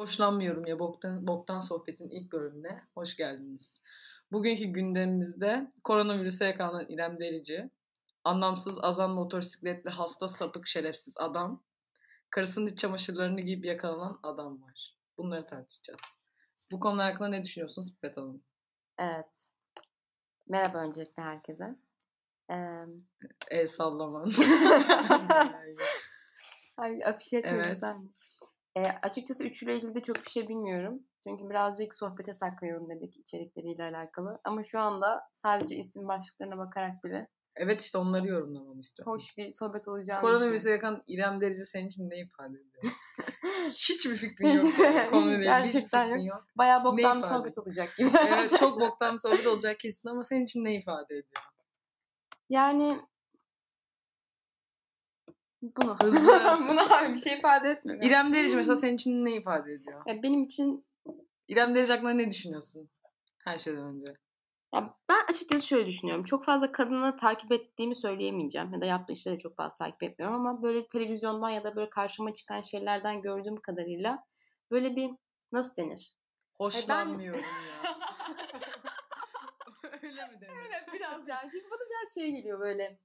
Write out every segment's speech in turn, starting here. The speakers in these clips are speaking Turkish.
Hoşlanmıyorum ya boktan, boktan sohbetin ilk bölümüne hoş geldiniz. Bugünkü gündemimizde koronavirüse yakalanan İrem Derici, anlamsız azan motosikletli hasta sapık şerefsiz adam, karısının iç çamaşırlarını giyip yakalanan adam var. Bunları tartışacağız. Bu konular hakkında ne düşünüyorsunuz Pipet Hanım? Evet. Merhaba öncelikle herkese. Ee... El sallaman. Ay, afiş etmiyoruz evet. E, açıkçası üçüyle ilgili de çok bir şey bilmiyorum. Çünkü birazcık sohbete saklıyorum dedik içerikleriyle alakalı. Ama şu anda sadece isim başlıklarına bakarak bile Evet işte onları yorumlamamı istiyorum. Hoş bir sohbet olacağını Koronavirüse yakan İrem Derici senin için ne ifade ediyor? Hiçbir fikrin yok. Konuyla Gerçekten yok. yok. Bayağı boktan bir sohbet olacak gibi. evet çok boktan bir sohbet olacak kesin ama senin için ne ifade ediyor? Yani bunu. Hızlı. Bunu abi bir şey ifade etmiyor. İrem Derici mesela senin için ne ifade ediyor? Ya benim için İrem Derici hakkında ne düşünüyorsun? Her şeyden önce. Ya ben açıkçası şöyle düşünüyorum. Çok fazla kadını takip ettiğimi söyleyemeyeceğim. Ya da yaptığı işleri çok fazla takip etmiyorum ama böyle televizyondan ya da böyle karşıma çıkan şeylerden gördüğüm kadarıyla böyle bir nasıl denir? Hoşlanmıyorum ben... ya. Öyle mi denir? Evet biraz yani. Çünkü bana biraz şey geliyor böyle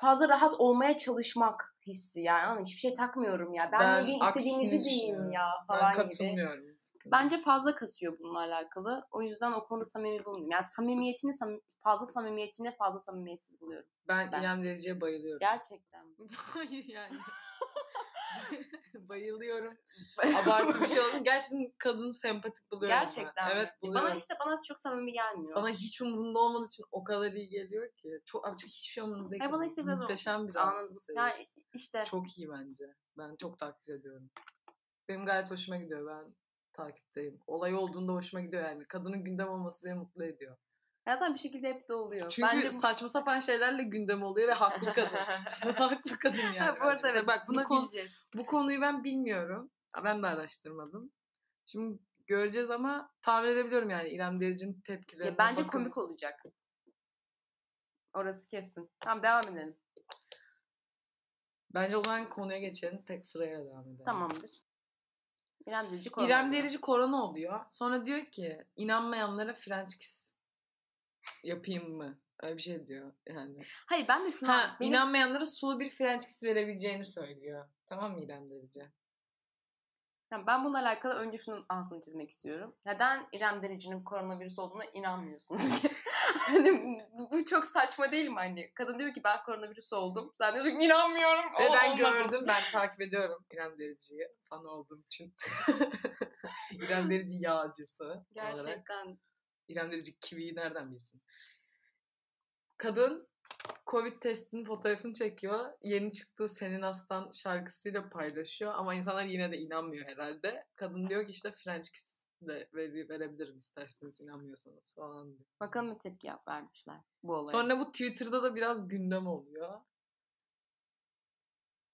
fazla rahat olmaya çalışmak hissi yani. Ama hiçbir şey takmıyorum ya. Ben, ben ilgili istediğinizi deyin ya falan ben katılmıyorum. gibi. Bence fazla kasıyor bununla alakalı. O yüzden o konuda samimi bulmuyorum. Yani samimiyetini fazla samimiyetine fazla samimiyetsiz buluyorum. Ben, ben. İrem Derici'ye bayılıyorum. Gerçekten. Hayır yani. Bayılıyorum. Abartı bir şey oldu. Gerçekten kadın sempatik buluyorum Gerçekten. Ben. Evet buluyorum. Bana işte bana çok samimi gelmiyor. Bana hiç umurumda olmadığı için o kadar iyi geliyor ki. Çok abi çok hiçbir şey umurumda değil. Hayır bana işte biraz Muhteşem bir anladım. Yani işte. Çok iyi bence. Ben çok takdir ediyorum. Benim gayet hoşuma gidiyor. Ben takipteyim. Olay olduğunda hoşuma gidiyor yani. Kadının gündem olması beni mutlu ediyor. Zaten bir şekilde hep de oluyor. Çünkü Bence... saçma sapan şeylerle gündem oluyor ve haklı kadın. haklı kadın yani. Ha, bu arada evet bak buna bu, güleceğiz. bu konuyu ben bilmiyorum. Ben de araştırmadım. Şimdi göreceğiz ama tahmin edebiliyorum yani İrem Derici'nin tepkileri. Ya bence bakın. komik olacak. Orası kesin. Tamam devam edelim. Bence o zaman konuya geçelim. Tek sıraya devam edelim. Tamamdır. İrem Derici korona İrem Derici korona oluyor. Sonra diyor ki inanmayanlara French kiss yapayım mı? Öyle bir şey diyor yani. Hayır ben de şunu... Ha, benim... inanmayanlara sulu bir French kiss verebileceğini söylüyor. Tamam mı İrem Derici? Yani ben bununla alakalı önce şunun altını çizmek istiyorum. Neden İrem Derici'nin koronavirüs olduğuna inanmıyorsunuz? hani bu, bu çok saçma değil mi hani? Kadın diyor ki ben koronavirüs oldum. Sen diyorsun ki inanmıyorum. Ve ben gördüm, ben takip ediyorum İrem Derici'yi. Fan olduğum için. İrem Derici yağcısı Gerçekten. Olarak. İrem Derici kiviyi nereden bilsin? Kadın Covid testinin fotoğrafını çekiyor. Yeni çıktığı Senin Aslan şarkısıyla paylaşıyor. Ama insanlar yine de inanmıyor herhalde. Kadın diyor ki işte French Kiss de vere, verebilirim isterseniz inanmıyorsanız falan diyor. Bakalım bir tepki yap vermişler bu olaya. Sonra bu Twitter'da da biraz gündem oluyor.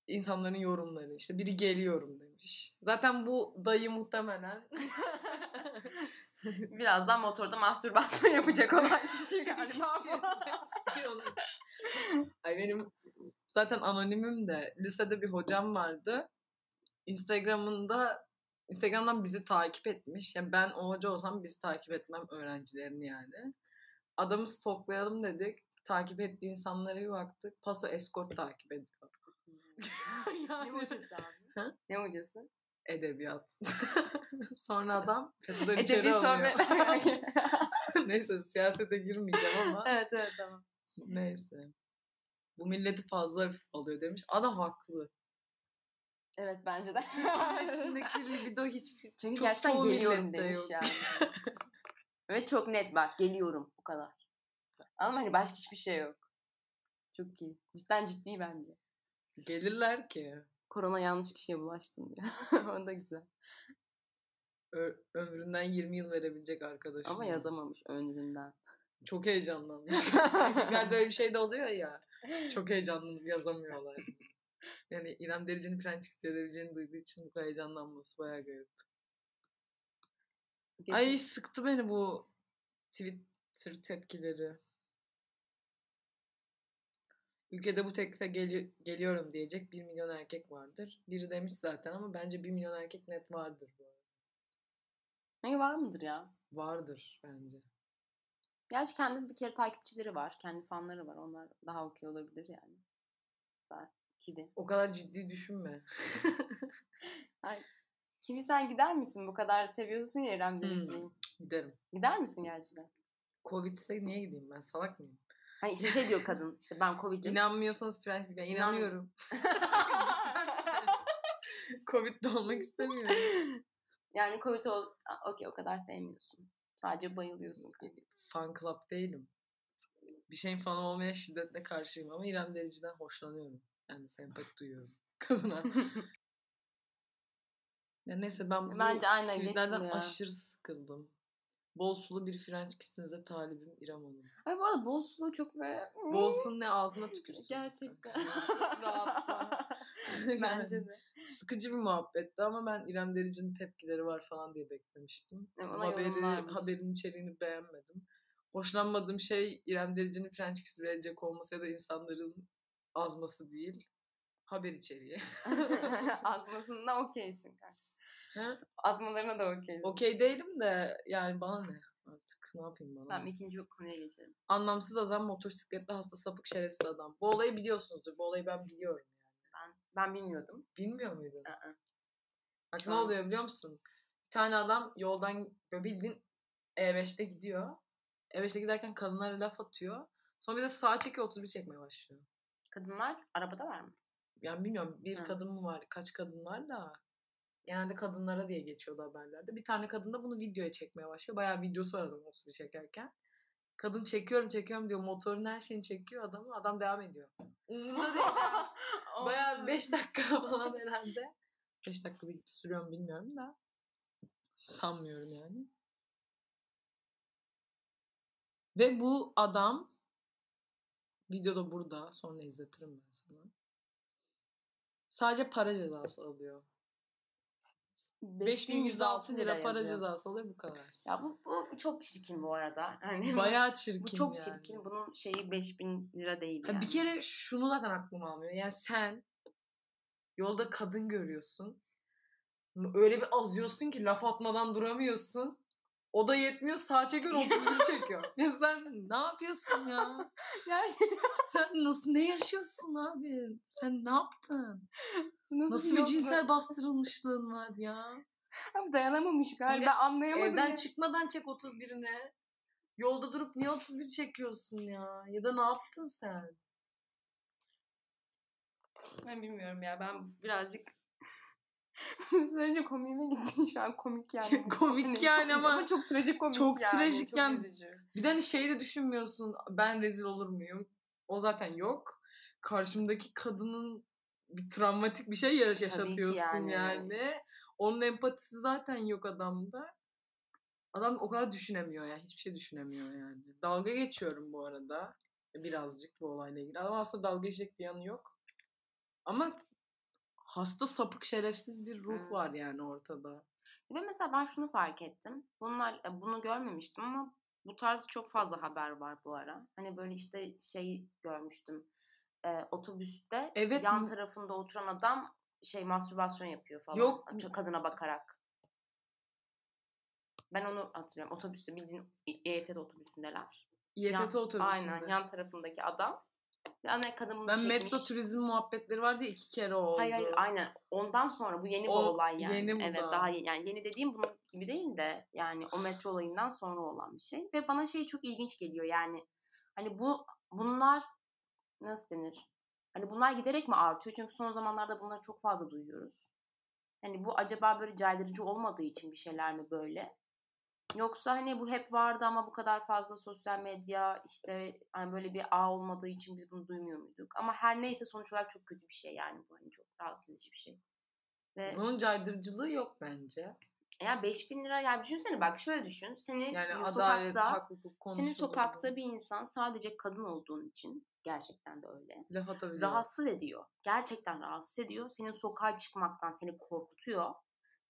İnsanların yorumları işte biri geliyorum demiş. Zaten bu dayı muhtemelen Birazdan motorda mastürbasyon yapacak olan kişi galiba. Ay benim zaten anonimim de lisede bir hocam vardı. Instagram'ında Instagram'dan bizi takip etmiş. Yani ben o hoca olsam bizi takip etmem öğrencilerini yani. Adamı stoklayalım dedik. Takip ettiği insanlara bir baktık. Paso escort takip ediyor. yani... Ne hocası abi? Ha? Ne hocası? Edebiyat. Sonra adam FETÖ'den içeri alıyor. Neyse siyasete girmeyeceğim ama. Evet evet tamam. Neyse. Bu milleti fazla hafif alıyor demiş. Adam haklı. Evet bence de. Milletteki libido hiç Çünkü gerçekten geliyorum demiş yok. yani. Ve çok net bak geliyorum bu kadar. Ama hani başka hiçbir şey yok. Çok iyi. Cidden ciddi bence. Gelirler ki. Korona yanlış kişiye bulaştın diyor. o da güzel. Ö- ömründen 20 yıl verebilecek arkadaşım. Ama yazamamış ömründen. Çok heyecanlanmış. yani böyle bir şey de oluyor ya. Çok heyecanlanıp yazamıyorlar. Yani İrem Derici'nin French verebileceğini duyduğu için bu heyecanlanması bayağı garip. Geçen... Ay sıktı beni bu Twitter tepkileri. Ülkede bu teklife gel- geliyorum diyecek bir milyon erkek vardır. Biri demiş zaten ama bence bir milyon erkek net vardır bu arada. Ne var mıdır ya? Vardır bence. Gerçi kendi bir kere takipçileri var. Kendi fanları var. Onlar daha okey olabilir yani. Kibi. O kadar ciddi düşünme. Ay, kimi sen gider misin? Bu kadar seviyorsun ya İrem. Hmm, giderim. Gider misin gerçekten? Covid'se niye gideyim ben? Salak mıyım? Hani işte şey diyor kadın. İşte ben Covid'im. İnanmıyorsanız prens gibi. Ben inanıyorum. Covid'de olmak istemiyorum. Yani Covid ol... Okey o kadar sevmiyorsun. Sadece bayılıyorsun. Fan club değilim. Bir şeyin fanı olmaya şiddetle karşıyım ama İrem Derici'den hoşlanıyorum. Yani sempati duyuyorum kadına. ya neyse ben bu Bence aynen tweetlerden aşırı sıkıldım. Bol sulu bir French kissinize talibim İrem Hanım. Ay bu arada bol sulu çok be. Bol sulu ne ağzına tükürsün. Gerçekten. Bence de. Sıkıcı bir muhabbetti ama ben İrem Derici'nin tepkileri var falan diye beklemiştim. Haberi, haberin içeriğini beğenmedim. Hoşlanmadığım şey İrem Derici'nin French kiss verecek olması ya da insanların azması değil. Haber içeriği. Azmasında okeysin kanka. Azmalarına da okey. Okey değilim de yani bana ne artık ne yapayım bana. Tamam ikinci konuya geçelim. Anlamsız azam motosikletli hasta sapık şerefsiz adam. Bu olayı biliyorsunuzdur. Bu olayı ben biliyorum yani. Ben ben bilmiyordum. Bilmiyor muydun? Aa. Bak ne oluyor biliyor musun? Bir tane adam yoldan böyle bildiğin E5'te gidiyor. E5'te giderken kadınlara laf atıyor. Sonra bir de sağa çekiyor 31 çekmeye başlıyor. Kadınlar arabada var mı? Yani bilmiyorum bir Hı. kadın mı var kaç kadın var da genelde kadınlara diye geçiyordu haberlerde. Bir tane kadın da bunu videoya çekmeye başlıyor. Bayağı videosu var adamın 31 çekerken. Kadın çekiyorum çekiyorum diyor. Motorun her şeyini çekiyor adamı. Adam devam ediyor. Umurunda değil. Bayağı 5 dakika falan herhalde. 5 dakika bir sürüyor mu bilmiyorum da. Sanmıyorum yani. Ve bu adam videoda burada. Sonra izletirim ben sana. Sadece para cezası alıyor. 5106 lira para yazıyor. cezası alıyor bu kadar. Ya bu, bu çok çirkin bu arada. Hani Bayağı çirkin Bu çok yani. çirkin. Bunun şeyi 5000 lira değil yani. Bir kere şunu zaten aklıma almıyor. Yani sen yolda kadın görüyorsun. Öyle bir azıyorsun ki laf atmadan duramıyorsun. O da yetmiyor sağ çekiyor 31 çekiyor. ya sen ne yapıyorsun ya? yani sen nasıl ne yaşıyorsun abi? Sen ne yaptın? Nasıl, nasıl bir, cinsel bastırılmışlığın var ya? Abi dayanamamış galiba Böyle anlayamadım. Evden ya. çıkmadan çek 31'ine. Yolda durup niye 31 çekiyorsun ya? Ya da ne yaptın sen? Ben bilmiyorum ya. Ben birazcık Söyleyince komiğime gitti şu an komik yani. komik hani yani çok, ama, ama çok trajik komik çok yani. Trajik çok yani. Üzücü. Bir de hani şey de düşünmüyorsun ben rezil olur muyum? O zaten yok. Karşımdaki kadının bir travmatik bir şey yaşatıyorsun yani. yani. Onun empatisi zaten yok adamda. Adam o kadar düşünemiyor ya. Hiçbir şey düşünemiyor yani. Dalga geçiyorum bu arada. Birazcık bu olayla ilgili. Ama aslında dalga geçecek bir yanı yok. Ama hasta sapık şerefsiz bir ruh evet. var yani ortada. Ve mesela ben şunu fark ettim. Bunlar e, bunu görmemiştim ama bu tarz çok fazla haber var bu ara. Hani böyle işte şey görmüştüm. E, otobüste evet. yan tarafında oturan adam şey mastürbasyon yapıyor falan. Yok. Kadına bakarak. Ben onu hatırlıyorum. Otobüste bildiğin İETT otobüsündeler. İETT otobüsünde. Aynen yan tarafındaki adam yani kadın ben çekmiş. metro turizm muhabbetleri vardı iki kere oldu. Hayır hayır aynen. Ondan sonra bu yeni o, bir olay yani. Yeni bu evet da. daha yeni. Yani yeni dediğim bunun gibi değil de yani o metro olayından sonra olan bir şey. Ve bana şey çok ilginç geliyor yani. Hani bu bunlar nasıl denir? Hani bunlar giderek mi artıyor? Çünkü son zamanlarda bunları çok fazla duyuyoruz. Hani bu acaba böyle caydırıcı olmadığı için bir şeyler mi böyle? Yoksa hani bu hep vardı ama bu kadar fazla sosyal medya işte hani böyle bir ağ olmadığı için biz bunu duymuyor muyduk? Ama her neyse sonuç olarak çok kötü bir şey yani bu hani çok rahatsız edici bir şey. Ve Bunun caydırıcılığı yok bence. Ya 5000 lira yani düşünsene bak şöyle düşün. Seni yani adalet, sokakta, hak, hukuk Senin sokakta bir insan sadece kadın olduğun için gerçekten de öyle. Laf Rahatsız ediyor. Gerçekten rahatsız ediyor. Senin sokağa çıkmaktan seni korkutuyor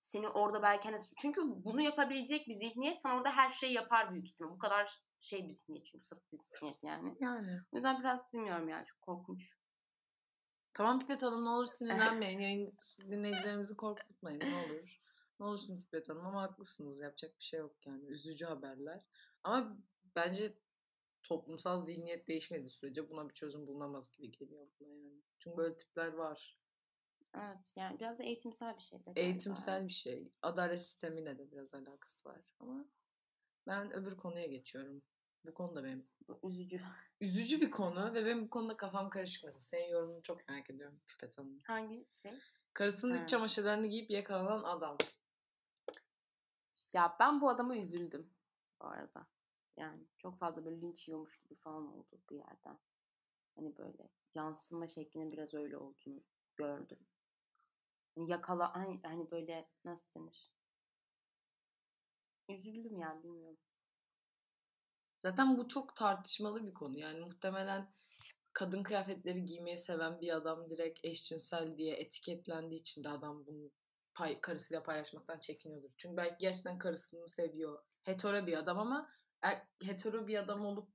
seni orada belki hani çünkü bunu yapabilecek bir zihniyet sana orada her şeyi yapar büyük ihtimal. Bu kadar şey bir zihniyet çünkü sapık bir zihniyet yani. Yani. O yüzden biraz bilmiyorum yani çok korkunç. Tamam Pipet Hanım ne olur sinirlenmeyin. Yayın dinleyicilerimizi korkutmayın ne olur. Ne olursunuz Pipet Hanım ama haklısınız. Yapacak bir şey yok yani. Üzücü haberler. Ama bence toplumsal zihniyet değişmediği sürece buna bir çözüm bulunamaz gibi geliyor buna yani. Çünkü böyle tipler var. Evet yani biraz da eğitimsel bir şey. De eğitimsel bir şey. Adalet sistemiyle de biraz alakası var ama ben öbür konuya geçiyorum. Bu konu da benim. Bu üzücü. Üzücü bir konu ve benim bu konuda kafam karışık mesela. Senin yorumunu çok merak ediyorum Pipet Hanım. Hangi şey? Karısının iç çamaşırlarını giyip yakalanan adam. Ya ben bu adama üzüldüm bu arada. Yani çok fazla böyle linç yiyormuş gibi falan oldu bir yerden. Hani böyle yansıma şeklinin biraz öyle olduğunu gördüm. Yakala hani, hani böyle nasıl denir? Üzüldüm yani bilmiyorum. Zaten bu çok tartışmalı bir konu. Yani muhtemelen kadın kıyafetleri giymeyi seven bir adam direkt eşcinsel diye etiketlendiği için de adam bunu pay, karısıyla paylaşmaktan çekiniyordur. Çünkü belki gerçekten karısını seviyor. Hetero bir adam ama er, hetero bir adam olup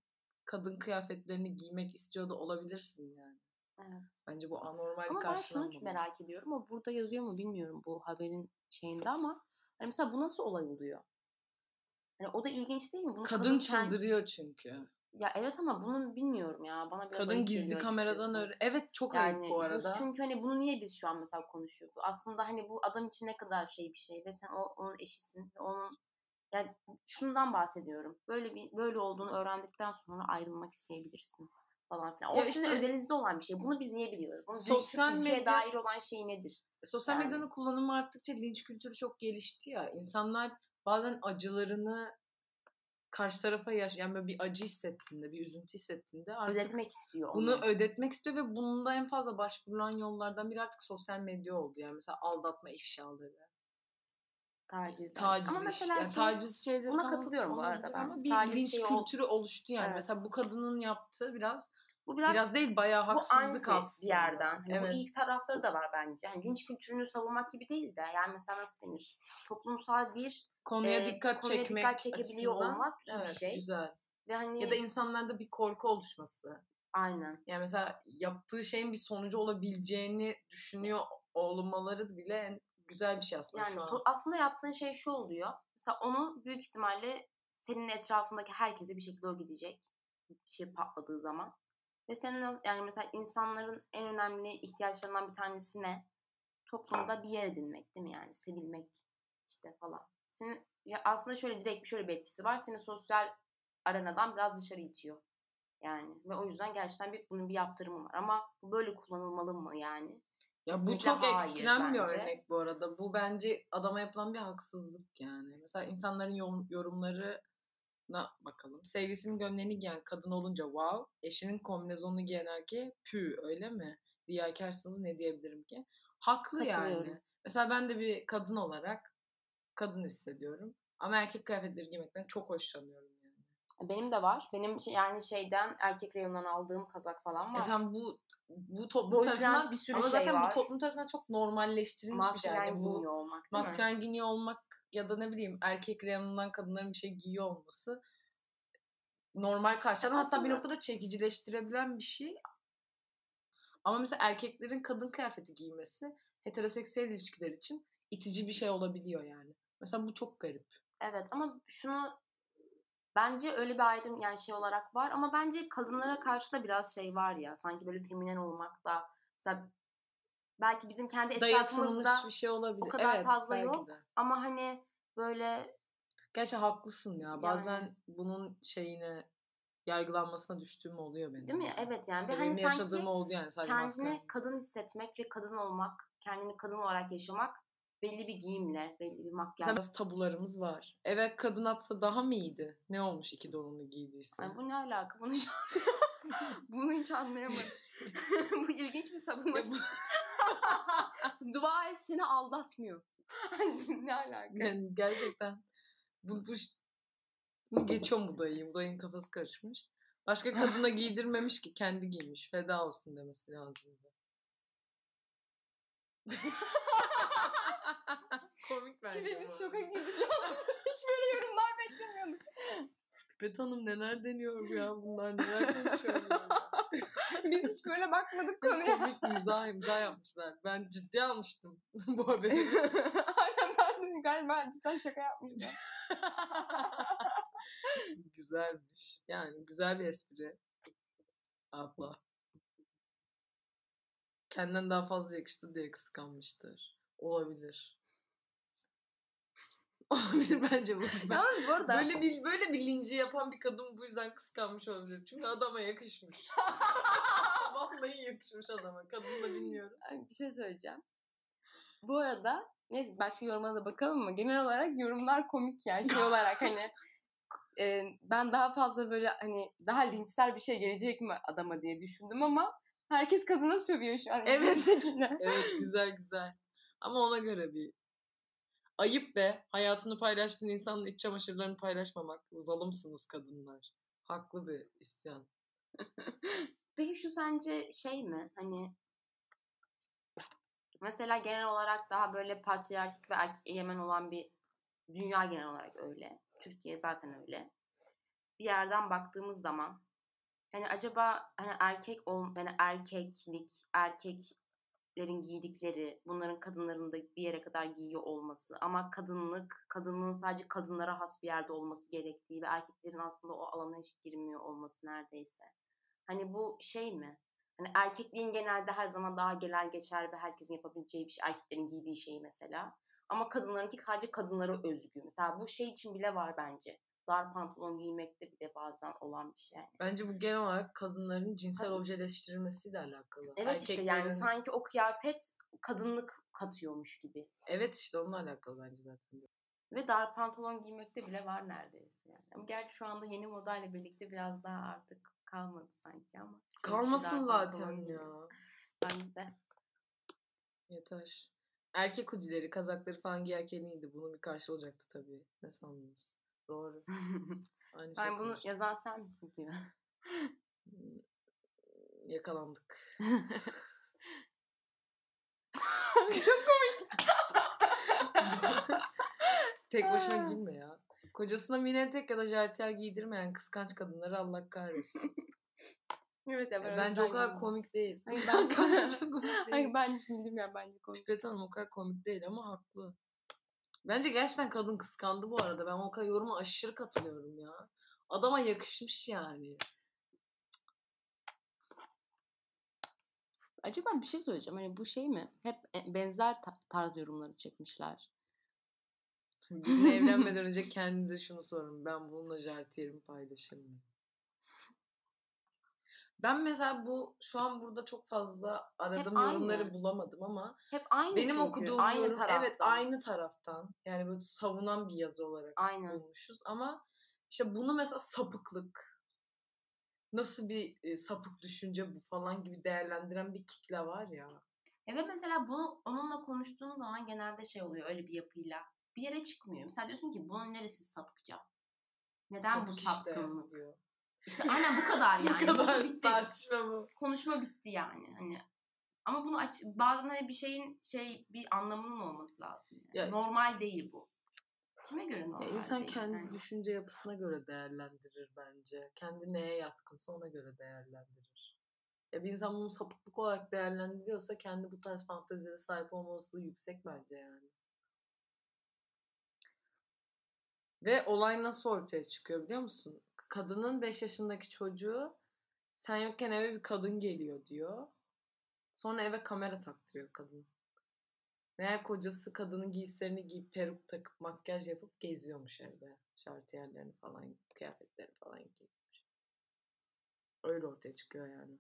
kadın kıyafetlerini giymek istiyor da olabilirsin yani. Evet. Bence bu anormal Ama ben şunu merak ediyorum. O burada yazıyor mu bilmiyorum bu haberin şeyinde ama hani mesela bu nasıl olay oluyor? Yani o da ilginç değil mi? Bunu kadın, kadın çıldırıyor çünkü. Ya evet ama bunu bilmiyorum ya. Bana biraz Kadın gizli kameradan öyle. Evet çok yani, ayıp bu arada. Çünkü hani bunu niye biz şu an mesela konuşuyoruz? Aslında hani bu adam için ne kadar şey bir şey ve sen o, onun eşisin. Onun yani şundan bahsediyorum. Böyle bir böyle olduğunu öğrendikten sonra ayrılmak isteyebilirsin falan filan. O sizin işte, özelinizde olan bir şey. Bunu biz niye biliyoruz? Bunun sosyal medya dair olan şey nedir? Sosyal yani. medyanın kullanımı arttıkça linç kültürü çok gelişti ya. İnsanlar bazen acılarını karşı tarafa yaş yani böyle bir acı hissettiğinde, bir üzüntü hissettiğinde artık ödetmek istiyor. Bunu onu. ödetmek istiyor ve bunda en fazla başvurulan yollardan biri artık sosyal medya oldu. Yani mesela aldatma ifşaları. Taciz. Taciz ama mesela yani şey, taciz şeyleri buna katılıyorum bu arada ben. Ama bir taciz linç şey kültürü ol... oluştu yani. Evet. Mesela bu kadının yaptığı biraz bu biraz, biraz değil bayağı haksızlık bu aslında. bir yerden. Hani evet. Bu ilk tarafları da var bence. Yani linç kültürünü savunmak gibi değil de yani mesela nasıl denir? Toplumsal bir konuya e, dikkat konuya çekmek dikkat çekebiliyor açısından, olmak iyi evet, bir şey. Güzel. Ve hani ya da insanlarda bir korku oluşması. Aynen. Yani mesela yaptığı şeyin bir sonucu olabileceğini düşünüyor olmaları bile en güzel bir şey aslında yani şu an. So- aslında yaptığın şey şu oluyor. Mesela onu büyük ihtimalle senin etrafındaki herkese bir şekilde o gidecek. Bir şey patladığı zaman. Ve senin yani mesela insanların en önemli ihtiyaçlarından bir tanesi ne? Toplumda bir yer edinmek değil mi yani? Sevilmek işte falan. Senin ya aslında şöyle direkt şöyle bir etkisi var. Seni sosyal arenadan biraz dışarı itiyor. Yani ve o yüzden gerçekten bir bunun bir yaptırımı var. Ama bu böyle kullanılmalı mı yani? Ya bu çok ekstrem bir örnek bu arada. Bu bence adama yapılan bir haksızlık yani. Mesela insanların yorumları na bakalım. Sevgisinin gömleğini giyen kadın olunca wow. Eşinin kombinezonunu giyen erkeğe pü öyle mi? Riyakarsınız ne diyebilirim ki? Haklı yani. Mesela ben de bir kadın olarak kadın hissediyorum. Ama erkek kıyafetleri giymekten çok hoşlanıyorum yani. Benim de var. Benim yani şeyden erkek reyonundan aldığım kazak falan var. E tamam bu bu toplum tarafından bir sürü ama şey zaten var. bu toplum tarafından çok normalleştirilmiş bir şey. Yani bu olmak, maskeren giyiniyor olmak ya da ne bileyim erkek reyonundan kadınların bir şey giyiyor olması normal karşılanan hatta bir noktada çekicileştirebilen bir şey. Ama mesela erkeklerin kadın kıyafeti giymesi heteroseksüel ilişkiler için itici bir şey olabiliyor yani. Mesela bu çok garip. Evet ama şunu bence öyle bir ayrım yani şey olarak var ama bence kadınlara karşı da biraz şey var ya sanki böyle feminen olmak da mesela belki bizim kendi etrafımızda bir şey olabilir. o kadar evet, fazla yok de. ama hani böyle Gerçi haklısın ya. Bazen yani. bunun şeyine yargılanmasına düştüğüm oluyor benim. Değil mi? Evet yani. Ve hani yaşadığım oldu yani. Sadece kendini maskara. kadın hissetmek ve kadın olmak, kendini kadın olarak yaşamak belli bir giyimle, belli bir makyaj. Mesela tabularımız var. Eve kadın atsa daha mı iyiydi? Ne olmuş iki donunu giydiyse? Ay bu ne alaka? Bunu hiç, Bunu hiç anlayamadım. bu ilginç bir savunma. Dua et seni aldatmıyor. ne alaka? Yani gerçekten bu, bu, bu geçiyor mu dayıyım? Dayının kafası karışmış. Başka kadına giydirmemiş ki kendi giymiş. Feda olsun demesi lazımdı. Komik bence Gibi biz şoka girdik Hiç böyle yorumlar beklemiyorduk. Pipet Hanım neler deniyor ya bunlar neler konuşuyor Biz hiç böyle bakmadık konuya. Komik mizah imza yapmışlar. Ben ciddi almıştım bu haberi. Aynen ben de galiba cidden şaka yapmışlar. Güzelmiş. Yani güzel bir espri. Abla. Kendinden daha fazla yakıştı diye kıskanmıştır. Olabilir. Olabilir bence bu. Ben, Yalnız bu arada... Böyle bir, böyle bir linci yapan bir kadın bu yüzden kıskanmış olabilir. Çünkü adama yakışmış. Vallahi yakışmış adama. Kadın da bilmiyoruz. Bir şey söyleyeceğim. Bu arada neyse başka yorumlara da bakalım mı? Genel olarak yorumlar komik yani şey olarak hani e, ben daha fazla böyle hani daha linçsel bir şey gelecek mi adama diye düşündüm ama herkes kadına sövüyor şu an. Evet. evet güzel güzel. Ama ona göre bir ayıp be. Hayatını paylaştığın insanla iç çamaşırlarını paylaşmamak. Zalımsınız kadınlar. Haklı bir isyan. Peki şu sence şey mi? Hani mesela genel olarak daha böyle patriarkik ve erkek egemen olan bir dünya genel olarak öyle. Türkiye zaten öyle. Bir yerden baktığımız zaman hani acaba hani erkek ol yani erkeklik, erkeklerin giydikleri, bunların kadınların da bir yere kadar giyiyor olması ama kadınlık, kadınlığın sadece kadınlara has bir yerde olması gerektiği ve erkeklerin aslında o alana hiç girmiyor olması neredeyse. Hani bu şey mi? Hani erkekliğin genelde her zaman daha genel geçer ve herkesin yapabileceği bir şey. Erkeklerin giydiği şey mesela. Ama kadınlarınki sadece kadınlara özgü. Mesela bu şey için bile var bence. Dar pantolon giymekte bile bazen olan bir şey yani. Bence bu genel olarak kadınların cinsel Tabii. objeleştirilmesiyle alakalı. Evet Erkeklerin... işte yani sanki o kıyafet kadınlık katıyormuş gibi. Evet işte onunla alakalı bence zaten. Ve dar pantolon giymekte bile var neredeyse yani. Ama gerçi şu anda yeni modayla birlikte biraz daha artık kalmadı sanki ama. Kalmasın zaten ya. Ben de. Yeter. Erkek hudileri, kazakları falan giyerken iyiydi. Bunun bir karşı olacaktı tabii. Ne sandınız? Doğru. Aynı ben şey bunu konuştum. yazan sen misin diyor. Yakalandık. Çok komik. Tek başına gülme ya. Kocasına mini tek ya da jartiyer giydirmeyen kıskanç kadınları Allah kahretsin. Evet ya ben Bence o kadar komik değil. Hayır ben çok komik değil. Hayır ben bildim ya bence komik. Pipet Hanım o kadar komik değil ama haklı. Bence gerçekten kadın kıskandı bu arada. Ben o kadar yoruma aşırı katılıyorum ya. Adama yakışmış yani. Acaba bir şey söyleyeceğim. Hani bu şey mi? Hep e, benzer tarz yorumları çekmişler. Birine evlenmeden önce kendinize şunu sorun. Ben bununla jartiyerimi paylaşır mıyım? Ben mesela bu şu an burada çok fazla aradığım Hep yorumları aynı. bulamadım ama Hep aynı benim çünkü. okuduğum aynı yorum taraftan. evet aynı taraftan. Yani böyle savunan bir yazı olarak Aynen. bulmuşuz ama işte bunu mesela sapıklık nasıl bir e, sapık düşünce bu falan gibi değerlendiren bir kitle var ya. Evet mesela bunu onunla konuştuğun zaman genelde şey oluyor öyle bir yapıyla. Bir yere çıkmıyor. Mesela diyorsun ki bunun neresi sapıkça? Neden Sapık bu sapkınlık? Işte, diyor. İşte aynen bu kadar yani. bu kadar bitti. Tartışma bu. Konuşma bitti yani. Hani ama bunu aç bazen hani bir şeyin şey bir anlamının olması lazım. Yani. Ya, normal değil bu. Kime göre normal ya İnsan değil? kendi yani. düşünce yapısına göre değerlendirir bence. Kendi neye yatkınsa ona göre değerlendirir. Ya bir insan bunu sapıklık olarak değerlendiriyorsa kendi bu tarz fantezilere sahip olma olasılığı yüksek bence yani. Ve olay nasıl ortaya çıkıyor biliyor musun? Kadının 5 yaşındaki çocuğu sen yokken eve bir kadın geliyor diyor. Sonra eve kamera taktırıyor kadın. Meğer kocası kadının giysilerini giyip peruk takıp makyaj yapıp geziyormuş evde. Şartiyerlerini falan, kıyafetlerini falan giymiş. Öyle ortaya çıkıyor yani.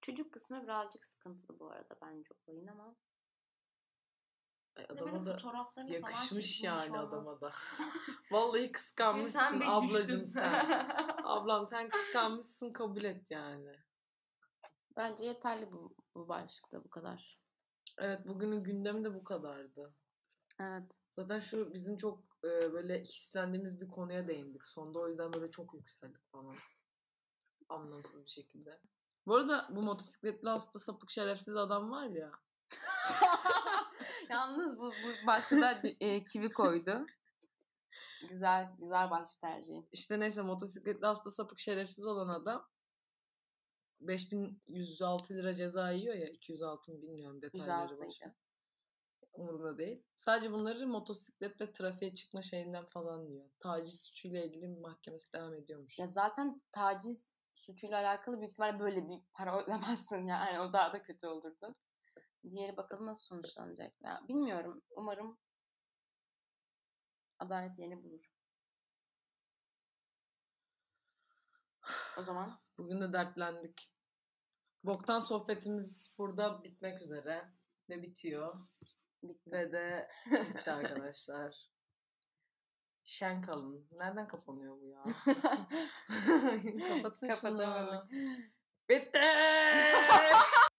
Çocuk kısmı birazcık sıkıntılı bu arada bence olayın ama adama da yakışmış yani adama da. Vallahi kıskanmışsın sen ablacım sen. Ablam sen kıskanmışsın kabul et yani. Bence yeterli bu, bu başlıkta bu kadar. Evet bugünün gündemi de bu kadardı. Evet. Zaten şu bizim çok e, böyle hislendiğimiz bir konuya değindik sonda. O yüzden böyle çok yükseldik falan. Anlamsız bir şekilde. Bu arada bu motosikletli hasta sapık şerefsiz adam var ya. Yalnız bu, bu başta e, kivi koydu. Güzel, güzel başlık tercihi. İşte neyse motosikletli hasta sapık şerefsiz olan adam 5106 lira ceza yiyor ya 206 mı bilmiyorum detayları var. Umurumda değil. Sadece bunları motosiklet ve trafiğe çıkma şeyinden falan diyor. Taciz suçuyla ilgili mahkemesi devam ediyormuş. Ya zaten taciz suçuyla alakalı büyük ihtimalle böyle bir para ödemezsin yani. O daha da kötü olurdu. Diğeri bakalım nasıl sonuçlanacak. Ya bilmiyorum. Umarım adalet yerini bulur. O zaman. Bugün de dertlendik. Boktan sohbetimiz burada bitmek üzere. Ve bitiyor. Bitti. Ve de bitti arkadaşlar. Şen kalın. Nereden kapanıyor bu ya? Kapatın Kapatamadık. Bitti!